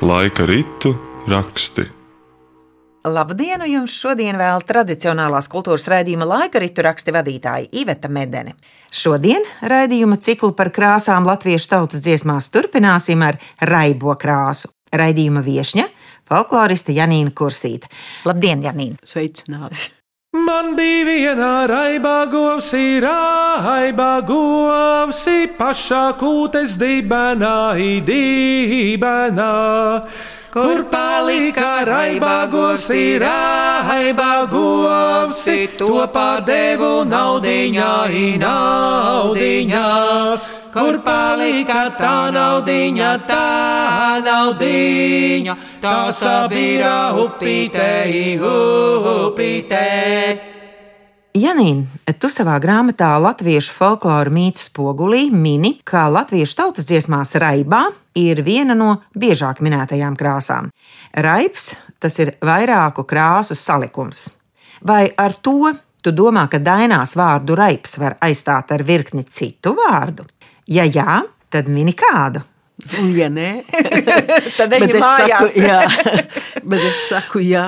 Laika ritu raksti. Labdien! Jums šodien vēl tradicionālās kultūras raidījuma laika ritu raksti vadītāja Iveta Medene. Šodien raidījuma ciklu par krāsām latviešu tautas dziesmās turpināsim ar raibo krāsu. Raidījuma viesņa - folkloriste Janīna Kursīta. Labdien, Janīna! Sveicināti! Man bija viena raibā govsi, raibā govsi, pašā kūtes dibenā, dibenā. Kur palika raibā govsi, raibā govsi, to pārdevu naudiņā, naudiņā. Kur palika tā naudiņa, tā naudiņa, tā sabīra upītē, upītē. Janīna, tu savā grāmatā Latviešu folkloru mītnes spogulī mini, ka latviešu tautas dziesmās raibā ir viena no biežāk minētajām krāsām. Raips tas ir vairāku krāsu salikums. Vai ar to tu domā, ka dainās vārdu raips var aizstāt ar virkni citu vārdu? Ja jā, tad mini kādu. Un, ja nē, tad es, mājās. saku, jā, bet es saku, jā,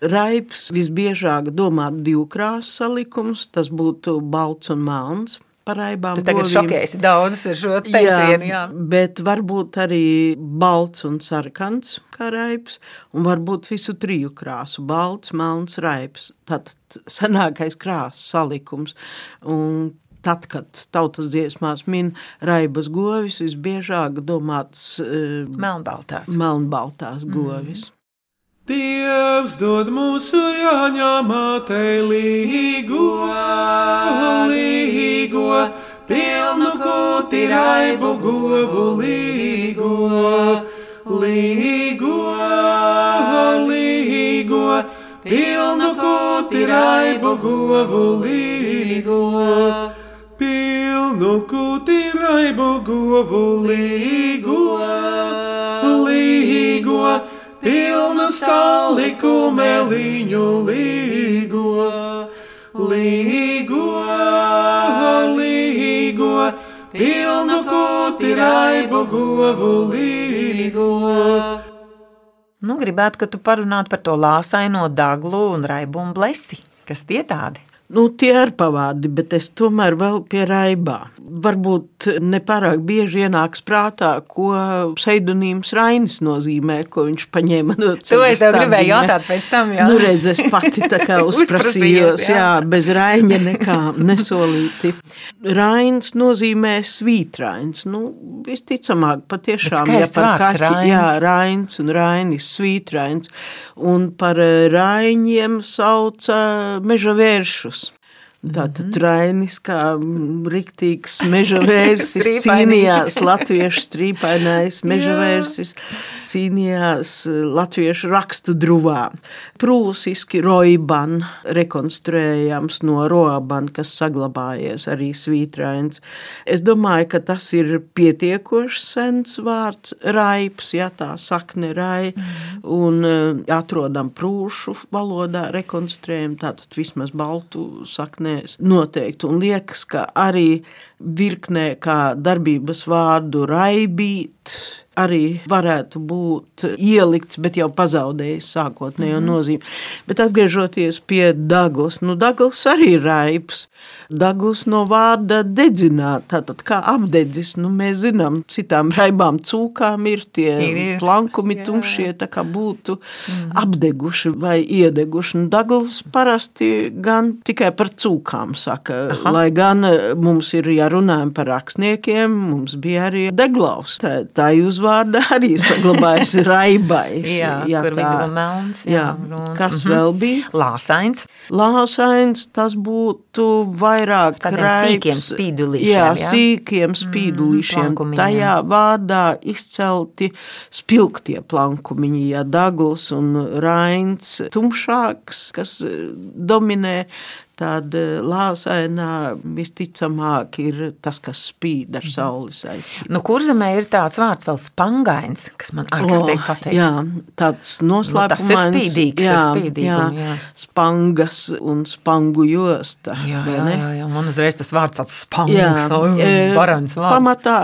raips visbiežāk domā divkrāsu salikums, tas būtu balts un melns. Par raibām Tu tagad šokēsi daudz ar šo teicienu. Jā, bet varbūt arī balts un sarkans kā raips, un varbūt visu triju krāsu - balts, melns, raips. Tātad senākais krāsas salikums. Un Tad, kad tautas dziesmās min raibas govis, visbiežāk domāts uh, Melnbaltās. melnbaltās govis. Dievs dod mūsu jāņemātei līgo, līgo, pilnu kūti raibu govu līgo, līgo, līgo, pilnu kūti raibu govu līgo. Pilnu kūti raibu govu līgo, līgo, pilnu staliku meliņu līgo, līgo, līgo, pilnu kūti raibu govu līgo. Nu, gribētu, ka tu parunātu par to lāsaino daglu un raibu un blesi. Kas tie tādi? Nu, tie ir pavādi, bet es tomēr vēl pie raibā. Varbūt nepārāk bieži ienāks prātā, ko pseidonīms Rainis nozīmē, ko viņš paņēma no To es tev gribēju jautāt pēc tam. Jā. Nu, redz, es pati tā kā Uzprasījos, jā. jā, bez raiņa nekā nesolīti. Rains nozīmē svītrains. Nu, visticamāk, patiešām, ja par kaķi, rains. jā, rains un rainis, svītrains. Un par eh, raiņiem sauca meža vēršus. Tātad Mhm. Rainis, kā mm, riktīgs meža vērsis, cīnījās latviešu strīpainais meža vērsis, cīnījās eh, latviešu rakstu druvā. Prūsiski roiban, rekonstruējams no roban, kas saglabājies arī svītrains. Es domāju, ka tas ir pietiekoši sens vārds raips, ja tā sakne rai, un eh, atrodam prūšu valodā rekonstruējam, tātad vismaz baltu saknēs noteikti, un liekas, ka arī virknē kā darbības vārdu raibīt, arī varētu būt ielikts, bet jau pazaudējis sākotnējo nozīmi. Bet atgriežoties pie Daglas, nu Daglas arī ir raips. Daglas no vārda dedzināt, tātad kā apdedzis, nu mēs zinām, citām raibām cūkām ir tie Ir, ir. plankumi Jā. tumšie, tā kā būtu apdeguši vai iedeguši. Nu, Daglas parasti gan tikai par cūkām saka, Aha. lai gan mums ir, ja runājam par rakstniekiem, mums bija arī deglaus. Tā, tā uzvārda arī saglabājas raibais. Jā, ja kur tā- melns. Jā, runs. kas Mhm. vēl bija? Lāsains. Lāsains tas būtu vairāk Tādiem raips. sīkiem spīdulīšiem, Jā, jā? sīkiem spīdulīšiem. plankumiņiem. Tajā vārdā izcelti spilgtie plankumiņi, ja Dagls un Rains tumšāks, kas eh, dominē. Tad eh, lāsainā visticamāk ir tas, kas spīd ar sauli saistību. Nu, kurzemē ir tāds vārds vēl spangains, kas man ārkārtīgi patīk. Jā, tāds noslēpumains. Nu, tas ir spīdīgs, jā, ar spīdīgumu, jā. Spangas un spangu josta. Jā, jā, jā, jā, man uzreiz tas vārds tāds spangs, Jā, varans vārds. pamatā,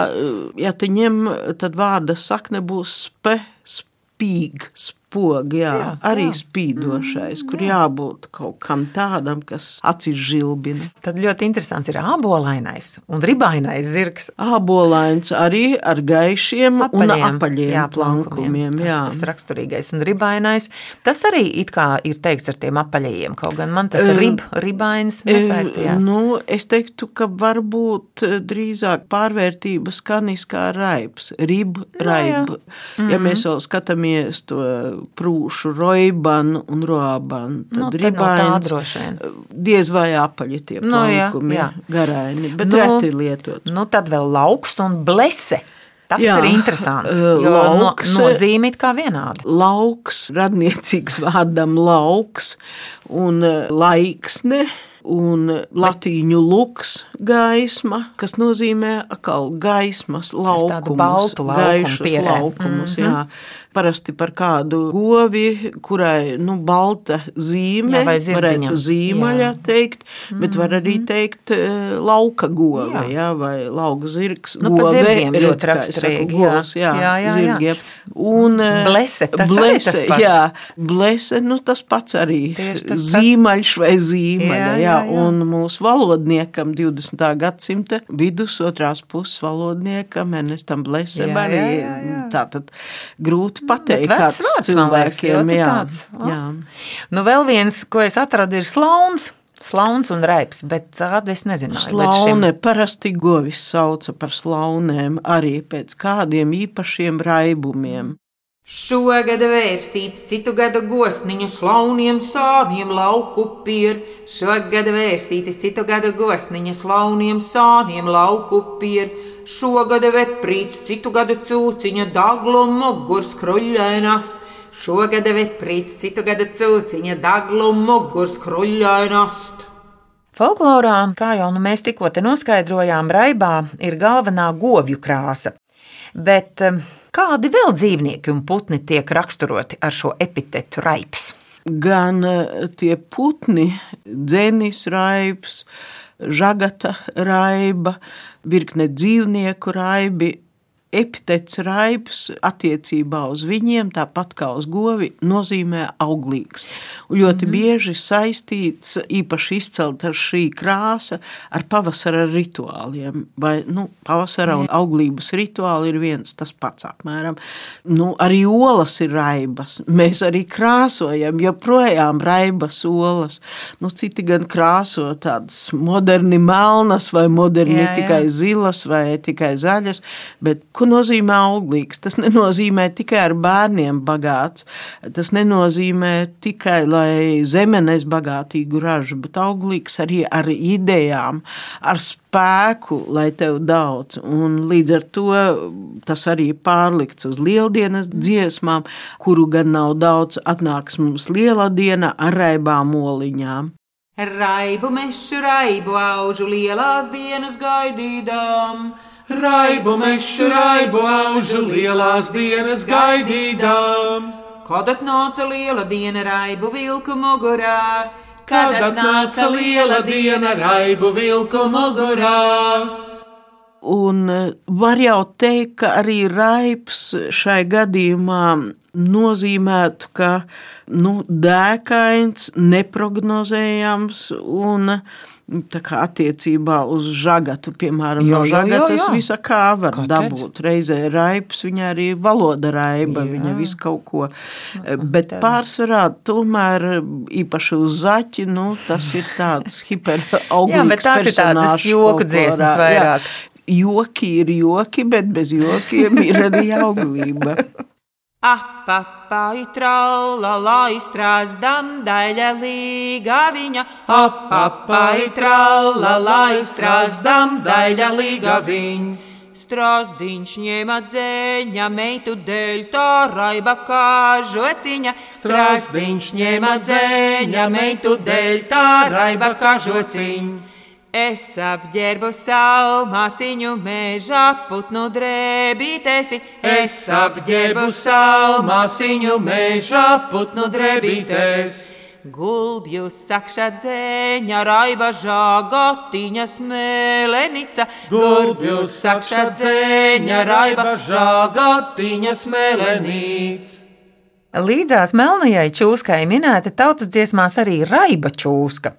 ja te ņem, tad vārda sakne būs spe, spīg, spog, jā, Jā, arī jā. spīdošais, kur jābūt kaut kam tādam, kas acis žilbina. Tad ļoti interesants ir ābolainais un ribainais zirgs. Ābolains arī ar gaišiem un apaļiem jā, plankumiem. Jā. Tas, tas raksturīgais un ribainais. Tas arī it kā ir teikts ar tiem apaļajiem, kaut gan man tas rib, ribains nesaistījās. Nu, es teiktu, ka varbūt eh, drīzāk pārvērtība skanis kā raips, rib, raib. jā. Ja mēs vēl skatāmies to prūšu roibanu un roabanu, tad Nu, no ribains droši vien. diez vai apaļi tie Nu, jā, plankumi, jā. garaini, bet Nu, reti lietot. Nu, tad vēl lauks un blese. Tas Jā, ir interesants. eh, Jo no, lauks, nozīme ir kā vienāda. lauks, radniecīgs vārdam lauks un eh, laiksne. Un latīņu luks, gaisma, kas nozīmē atkal gaismas laukumus, baltu laukumu gaišus pierē. laukumus. Mhm. Jā. Parasti par kādu govi, kurai nu, balta zīme, Jā, varētu zīmaļa Jā. teikt, bet var arī teikt eh, lauka gova, Jā. jā. Vai lauka zirgs. Nu, pa gove, redz, kā es saku, govs, jā, Jā, jā, zirgiem. Un, eh, Blese, tas blese, tas pats. Jā, blese, nu tas pats arī. Tas pats. Zīmaļš vai zīmaļa, Jā, jā, jā, un mūsu valodniekam 20. gadsimta vidus otrās puses valodniekam Ernestam Blesem arī jā. tātad grūti pateikt, vecs kāds vārds, liekas, cilvēkiem, ļoti jā, tāds, o. jā. Nu, vēl viens, ko es atradu, ir slauns. Slauns un raips, bet tādu es šim. Slaune parasti govis sauca par slaunēm arī pēc kādiem īpašiem raibumiem. Šogad vērstīts citu gadu gosniņu slauniem sāniem lauku pier. Šogad vērstītis citu gadu gosniņu slauniem sāniem lauku pier. Šogad veprīts citu gadu cūciņa daglo mugurs kruļainas. Šogad veprīts citu gadu cūciņa daglo mugurs kruļainas. Folklorā, kā jau nu mēs tikko te noskaidrojām, raibā ir galvenā govju krāsa. Bet em, kādi vēl dzīvnieki un putni tiek raksturoti ar šo epitetu raips? gan eh, tie putni, dzenis raips, žagata raiba, virkne dzīvnieku raibi. Epitets raips attiecībā uz viņiem, tāpat kā uz govi, nozīmē auglīgs. Un ļoti bieži saistīts, īpaši izcelt ar šī krāsa, ar pavasara rituāliem. Vai nu, pavasara un auglības rituāli ir viens tas pats apmēram. Nu, arī olas ir raibas. Mēs arī krāsojam, joprojām raibas olas. Nu, citi gan krāso tādas moderni melnas vai moderni Jā, jā. tikai zilas vai tikai zaļas, bet ko nozīmē auglīgs? Tas nenozīmē tikai ar bērniem bagāts, tas nenozīmē tikai, lai zeme nes bagātīgu ražu, bet auglīgs arī ar idejām, ar spēku, lai tev daudz. Un līdz ar to tas arī pārlikts uz lieldienas dziesmām, kuru gan nav daudz, atnāks mums liela diena ar raibām oliņām. Raibu mešu, raibu aužu lielās dienas gaidīdām. Raibu mešu, raibu aužu lielās dienas gaidīdām. Kad atnāca liela diena, raibu vilku mugurā, Kad atnāca liela diena, raibu vilku mugurā. Un eh, var jau teikt, ka arī raips šai gadījumā nozīmētu, ka nu, dēkains, neprognozējams un kā attiecībā uz žagatu, piemēram, Jā, no žagatas jā. visa kā var tad? dabūt. Reizē raips, viņa arī valoda raiba, Jā. viņa visu kaut ko. Bet pārsvarā tomēr īpaši uz zaķi, nu, tas ir tāds hiperauglīgs Jā, bet tās ir tādas joku dziesmas folklorā. Jā. vairāk. Joki ir joki, bet bez jokiem ir arī auglība. Apapai traula, lai strāzdam daļa līga viņa. Apapai traula, lai strāzdam daļa līga viņa. Strāzdiņš ņēma dzēņa, meitu dēļ tā raiba kā žociņa. Strāzdiņš ņēma dzēņa, meitu dēļ tā raiba kā žociņa. Es apģērbu savu māsiņu mežā, putnu drēbītēsi. Es apģērbu savu māsiņu mežā, putnu drēbītēsi. Gulbju sakša dzēņa, raiba žāgotiņa smēlenica. Gulbju sakša dzēņa, raiba žāgotiņa smēlenica. Līdzās melnajai čūskai minēta tautas dziesmās arī raiba čūska.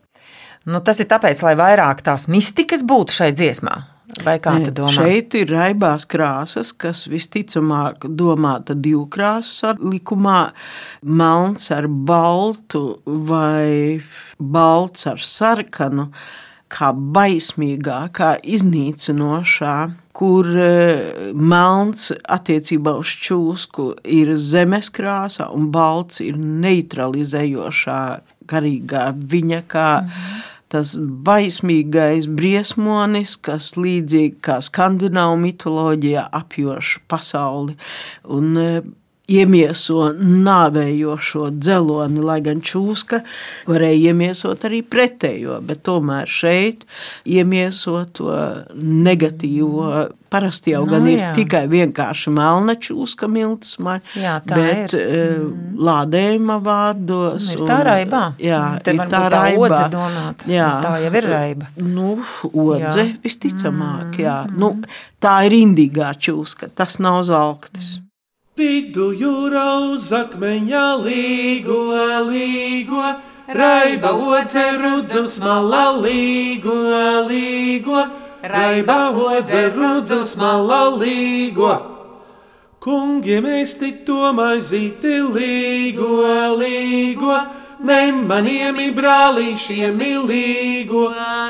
Nu, tas ir tāpēc, lai vairāk tās mistikas būtu šai dziesmā. Vai kā tu domā? Šeit ir raibās krāsas, kas visticamāk domāta divkrāsas likumā. Melns ar baltu vai balts ar sarkanu, kā baismīgākā, iznīcinošā, kur melns attiecībā uz čūsku ir zemes krāsa un balts ir neutralizējošā garīgā viņa kā. Mm -hmm tas baismīgais briesmonis, kas līdzīgi kā skandināvu mitoloģijā apjoš pasauli. Un, e, Iemieso nāvējošo dzeloni, lai gan čūska varēja iemiesot arī pretējo, bet tomēr šeit iemieso to negatīvo Parasti jau no, gan ir jā. tikai vienkārši melna čūska milts, jā, bet ir. Mm. lādējuma vārdos. Ir tā raibā. Jā, Te ir tā raibā. Jā, tā jau ir raiba. Nu, odze jā. visticamāk, jā. Mm. Nu, tā ir indīgā čūska, tas nav zalktis. Vidu jūra uz akmeņa līgo, līgo, raiba odze rudzu smala līgo, līgo raiba odze rudzu smala līgo. Kungi mēs tikto maizīti līgo, līgo, nemaniemi brālīšiem līgo,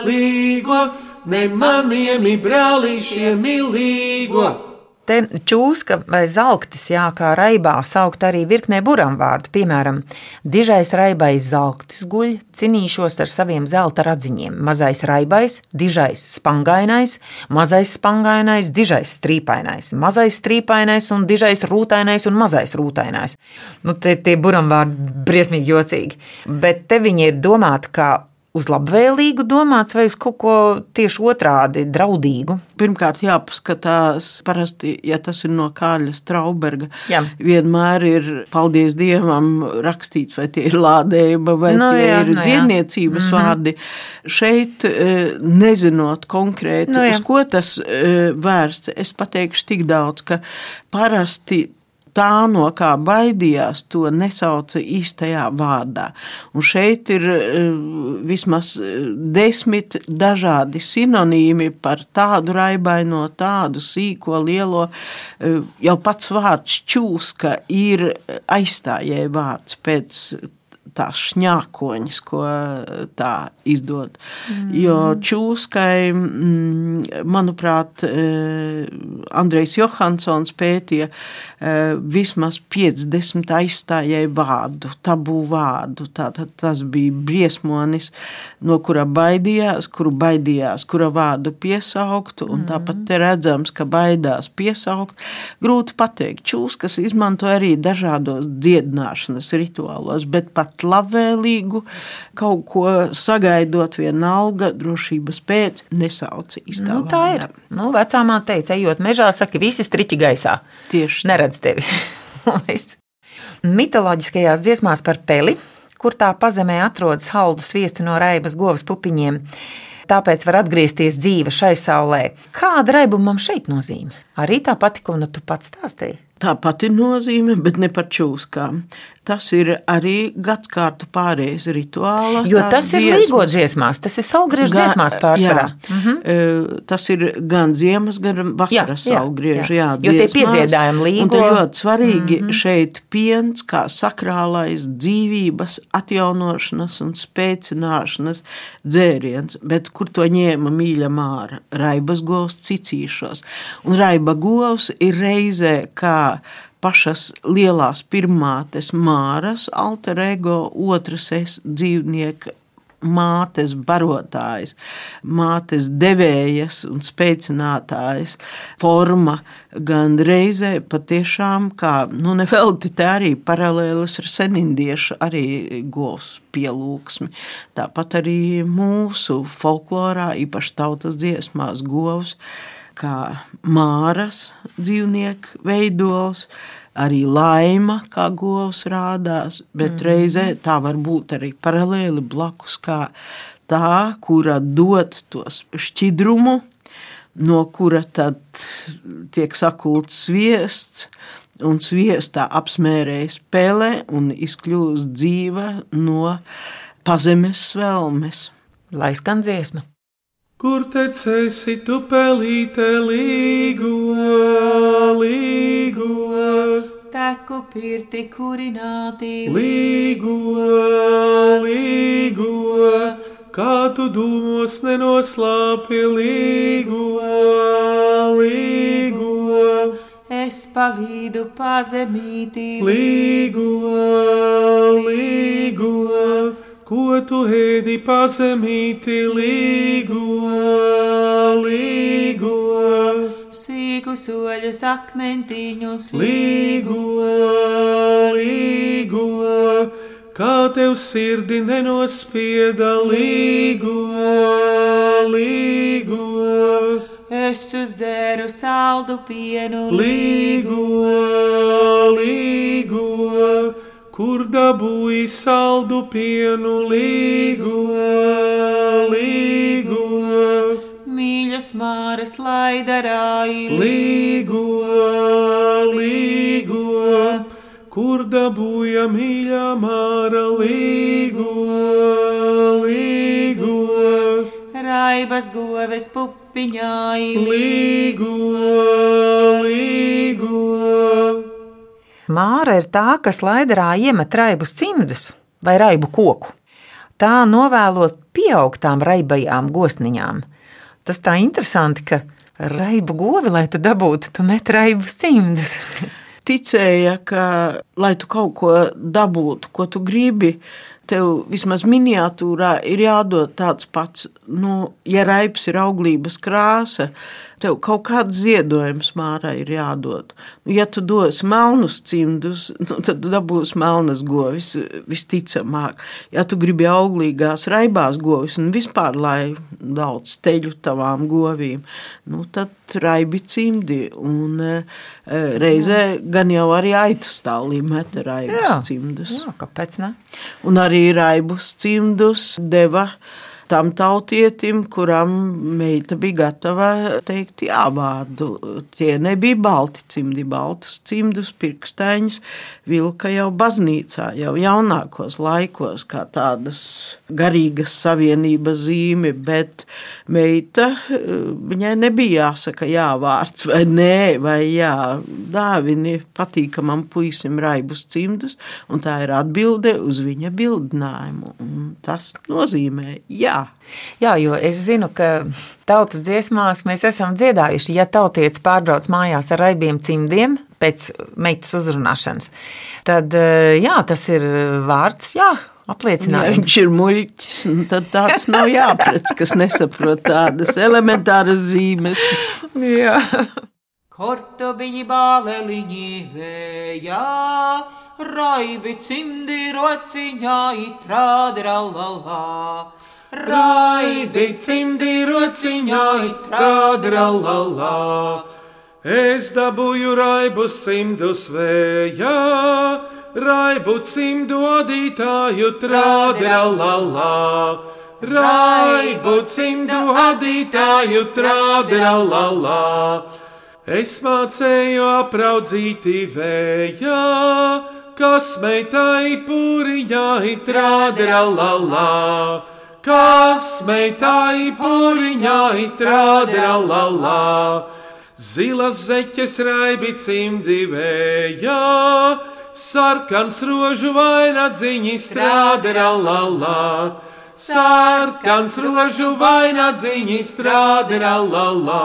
līgo, nemaniemi brālīšiem līgo. Te čūska vai zelktis, jā, kā raibā saukt arī virknē buramvārdu, piemēram, dižais raibais zelktis guļ, cinīšos ar saviem zelta radziņiem, mazais raibais, dižais spangainais, mazais spangainais, dižais strīpainais, mazais strīpainais un dižais rūtainais un mazais rūtainais. Nu, tie, tie buramvārdi briesmīgi jocīgi, bet te viņi ir domāti kā uz labvēlīgu domāts vai uz kaut ko tieši otrādi draudīgu? Pirmkārt, jāpaskatās, parasti, ja tas ir no Kāļa Strauberga, Jā. vienmēr ir, paldies Dievam, rakstīts, vai tie ir lādējuma, vai no, tie jā, ir no, dziedniecības mm -hmm. vārdi. Šeit, e, nezinot konkrēti, no, jā. uz ko tas e, vērsts, es pateikšu tik daudz, ka parasti tā, no kā baidījās, to nesauca īstajā vārdā. Un šeit ir eh, vismaz eh, desmit dažādi sinonīmi par tādu raibaino, tādu sīko, lielo. Eh, jau pats vārds čūska ir aizstājēja vārds pēc tās šņākoņas, ko tā izdod. Mm. Jo čūskai, mm, manuprāt, e, Andrejs Johansons pētīja e, vismaz 50 aizstājēju vārdu, tabū vārdu. Tātad tas bija briesmonis, no kura baidījās, kuru baidījās, kura vārdu piesaukt, un mm. tāpat te redzams, ka baidās piesaukt. Grūti pateikt, čūskas izmanto arī dažādos dziedināšanas rituālos, bet pat labvēlīgu, kaut ko sagaidot vienalga drošības pēc, nesauc īstā nu, tā ir. Nu, vecāmā teica, ejot mežā, saka, visi striķi gaisā. Tieši. Neredz tevi. Mitoloģiskajās dziesmās par peli, kur tā pazemē atrodas haldu sviestu no raibas govas pupiņiem, tāpēc var atgriezties dzīve šai saulē. Kāda raibumam šeit nozīme? Arī tā pati, ko nu tu pats stāstīji. Tā pati nozīme, bet ne par čūskām. Tas ir arī gadsimtu pārējais rituāls. Jo tas dziesmas. ir līgo dziesmās, tas ir saulgriežu dziesmās pārsvarā. Jā, mhm. E, tas ir gan ziemas, gan vasaras saulgriežu. Jā, jā, jo tie piedziedājumi līgo. Un tad ļoti svarīgi mhm. šeit piens kā sakrālais dzīvības atjaunošanas un spēcināšanas dzēriens, bet kur to ņēma mīļa māra? Raibas govs cicīšos. Un Baiba govs ir reizē kā pašas lielās pirmātes māras, alter ego, otras es dzīvnieka mātes barotājs, mātes devējas un spēcinātājs forma, gan reizē patiešām kā, nu nevelti te arī paralēlis ar senindiešu arī govs pielūgsmi. Tāpat arī mūsu folklorā, īpaši tautas dziesmās govs, kā māras dzīvnieku veidols, arī laima, kā govs rādās, bet mm. reizē tā var būt arī paralēli blakus, kā tā, kura dod to šķidrumu, no kura tad tiek sakults sviests, un sviestā apsmērējas pele un izkļūst dzīva no pazemes svelmes. Lai skan dziesma! Kur tecēsi tu pelīte līgo, līgo? Teku pirti kurināti līgo, līgo, kā tu dūmos nenoslāpi līgo, līgo. Es palīdu pazemīti līgo, līgo, ko tu ēdi pazemīti līgo, līgo. Sīku soļus akmentiņus Līgo, līgo, kā tev sirdi nenospieda līgo, līgo, Es uzdzēru saldu pienu līgo, līgo, kur dabūji saldu pienu līgo, līgo. Mīļas māras laidarāji Līgo, līgo, kur dabūja mīļā māra līgo, līgo, Raibas goves pupiņāji līgo, līgo. Māra ir tā, kas laidarā iemet raibus cimdus vai raibu koku. Tā novēlot pieaugtām raibajām gosniņām. Tas tā interesanti, ka raibu govi, lai tu dabūtu, tu met raibus cimdus. Ticēja, ka, lai tu kaut ko dabūtu, ko tu gribi, tev vismaz miniatūrā ir jādod tāds pats. Nu, ja raips ir auglības krāsa, tev kaut kāds ziedojums mārai ir jādod. Nu, ja tu dosi melnus cimdus, nu, tad tu dabūsi melnas govis visticamāk. Ja tu gribi auglīgās raibās govis un vispār, lai daudz steļu tavām govīm, nu, tad raibi cimdi. Un e, reizē gan jau arī aitu stālī met raibus cimdus. Jā, kāpēc ne? Un arī raibus cimdus deva tam tautietim, kuram meita bija gatava teikt jā vārdu. Tie nebija balti cimdi, baltus cimdus, pirkstaiņus vilka jau baznīcā, jau jaunākos laikos, kā tādas garīgas savienības zīme, bet meita, viņai nebija jāsaka jā vārds vai nē, vai jā, dāvini patīkamam puisim raibus cimdus, un tā ir atbilde uz viņa bildinājumu. Un tas nozīmē jā. Jā, jo es zinu, ka tautas dziesmās mēs esam dziedājuši, ja tautietis pārbrauc mājās ar raibiem cimdiem pēc meitas uzrunāšanas, tad jā, tas ir vārds, jā, Ja apliecinājums. viņš ir muļķis, nu tad tāds nav jāprec, kas nesaprot tādas elementāras zīmes. Jā. Kortobiņi bāleliņi vējā, raibi cimdi rociņā, itrādrallalā. Raibi cimdi rociņā, itrādrallalā. Es dabūju raibu simtus vējā, raibu cimdu adītāju trādrallalā. Raibu cimdu adītāju trādrallalā. Es mācēju apraudzīti vējā, kas meitai pūriņā itrādrallalā. Kas meitai pūriņā itrādrallalā. Zilas zeķes raibi cimdi vējā, sarkans rožu vainagdziņi strādrallalā. Sarkans rožu vainagdziņi strādrallalā.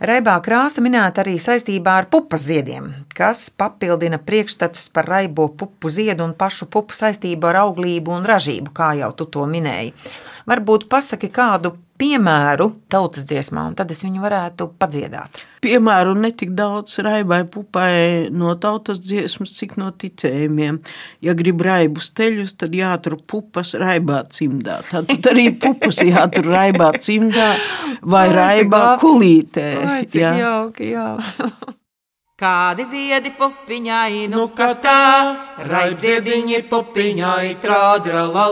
Raibā krāsa minēta arī saistībā ar pupas ziediem, kas papildina priekšstatus par raibo pupu ziedu un pašu pupu saistību ar auglību un ražību, kā jau tu to minēji. Varbūt pasaki kādu piemēru tautas dziesmā, un tad es viņu varētu padziedāt. Piemēru ne tik daudz raibai pupai no tautas dziesmas, cik no ticējumiem. Ja grib raibu steļus, tad jātur pupas raibā cimdā. Tad arī pupas jātur raibā cimdā vai Ai, cik raibā kulītē. Ai, cik jā. jauki, jā. Kādi ziedi pupiņai, Nu kā tā, raibziediņi pupiņai, trādra la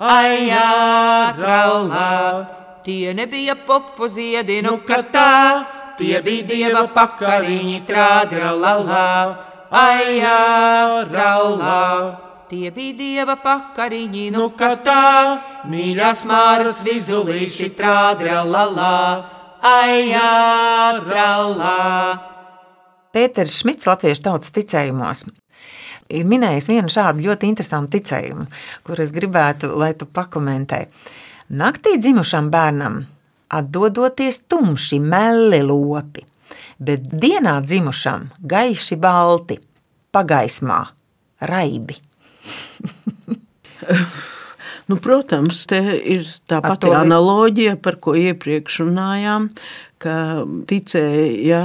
la, ai jā, rallā. tie nebija pupu ziedi, Nu kā tā, tie bija dieva pakariņi, trādra la la, ai jā, rallā. Tie bija dieva pakariņi, Nu kā tā, mīļās māras vizulīši, trādra la la, ai jā, rallā. Pēters Šmits Latviešu tautas ticējumos ir minējis vienu šādu ļoti interesantu ticējumu, kur es gribētu, lai tu pakomentē. Naktī dzimušam bērnam atdodoties tumši melli lopi, bet dienā dzimušam gaiši balti, pagaismā raibi. Nu, protams, te ir tā Ar pati analoģija, par ko iepriekš runājām, ka ticēja, ja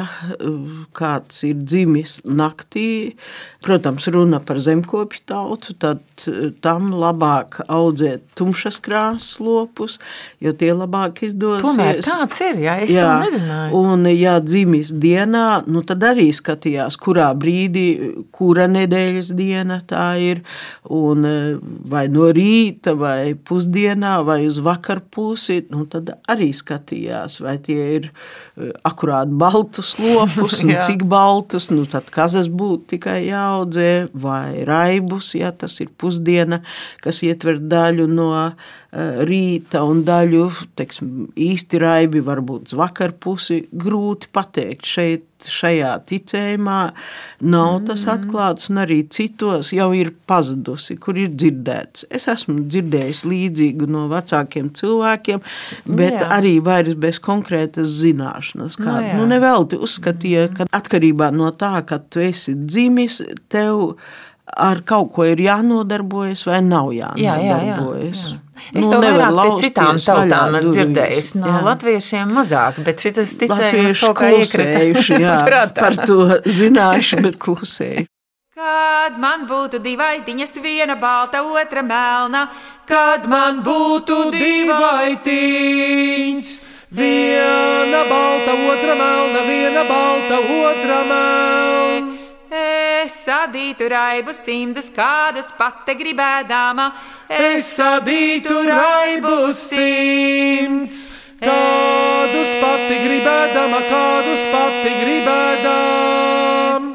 kāds ir dzimis naktī, protams, runa par zemkopju tautu, tad eh, tam labāk audzēt tumšas krāsas lopus, jo tie labāk izdosies. Tomēr tāds ir, ja es to nezināju. Un, ja dzimis dienā, nu tad arī skatījās, kurā brīdī, kura nedēļas diena tā ir, un eh, vai no rīta, vai pusdienā, vai uz vakarpusi, nu tad arī skatījās, vai tie ir eh, akurāt baltus lopus, un Jā. cik baltus, nu tad kazas būtu tikai jāaudzē, vai raibus, ja tas ir pusdiena, kas ietver daļu no rīta un daļu, teiksim, īsti raibi varbūt uz vakarpusi, grūti pateikt šeit. Šajā ticējumā nav tas atklāts, un arī citos jau ir pazudusi, kur ir dzirdēts. Es esmu dzirdējis līdzīgu no vecākiem cilvēkiem, bet Jā. arī vairs bez konkrētas zināšanas. Kā, Nu nu, nevelti uzskatīja, ka atkarībā no tā, ka tu esi dzimis, tev ar kaut ko ir jānodarbojas vai nav Jā, jā, jā, jānodarbojas. jā. Es to nevar vairāk pie citām tautām esmu dzirdējis. No Jā. latviešiem mazāk, bet šis ticējums kaut kā klusējuši, jā, iekrita. par to zinājuši, bet klusējuši. Kad man būtu divaitiņas, viena balta, otra melna, Kad man būtu divaitiņas, viena balta, otra melna, viena balta, otra melna. Es sadītu raibus cimdus, kādas pati gribēdama, Es sadītu raibus simts, kādus pati gribēdama, kādus pati gribēdama.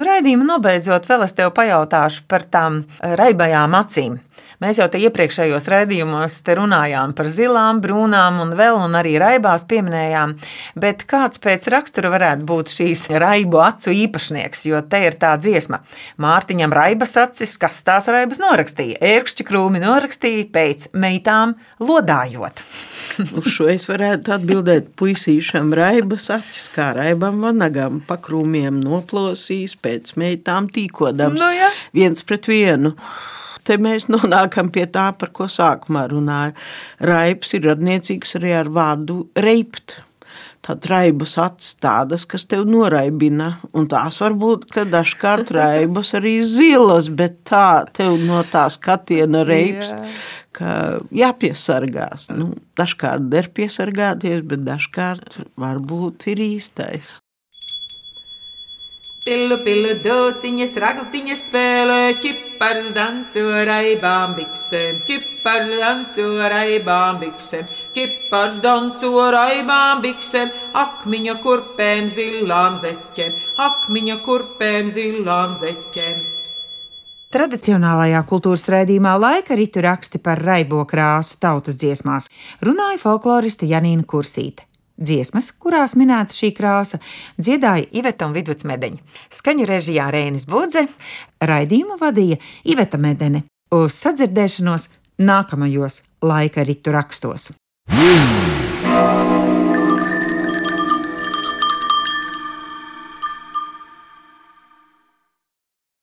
Raidījumu nobeidzot, vēl es tev pajautāšu par tām raibajām acīm. Mēs jau te iepriekšējos raidījumos te runājām par zilām, brūnām un vēl, un arī raibās pieminējām, bet kāds pēc rakstura varētu būt šīs raibu acu īpašnieks, jo te ir tā dziesma. Mārtiņam raibas acis, kas tās raibas norakstīja, ērkšķi krūmi norakstīja pēc meitām lodājot. Uz šo es varētu atbildēt puisīšam raibas acis, kā raibam vanagam, pakrūmiem noplosīs, pēc meitām tīkodams. Nu ja. Viens pret vienu. Te mēs nonākam pie tā, par ko sākumā runāja. Raibs ir radniecīgs arī ar vārdu reipt. Tad raibas acis tādas, kas tev noraibina, un tās var būt, ka dažkārt raibas arī zilas, bet tā tev no tā skatiena reips, Jā. ka jāpiesargās. Nu, dažkārt der piesargāties, bet dažkārt varbūt ir īstais. Pilu, pilu, dociņas, ragltiņas spēlē, ķipars danco raibām biksēm, ķipars danco raibām biksēm, ķipars danco raibām biksēm, akmiņa kurpēm zilām zeķēm, akmiņa kurpēm zilām zeķēm. Tradicionālajā kultūras raidījumā laika ritu raksti par raibo krāsu tautas dziesmās. Runāja folkloriste Janīna Kursīte. Dziesmas, kurās minēta šī krāsa, dziedāja Iveta un Vidvuds Medeņa. Skaņu režijā Rēnis Budze, raidījumu vadīja Iveta Medene. Uz sadzirdēšanos nākamajos laika ritu rakstos.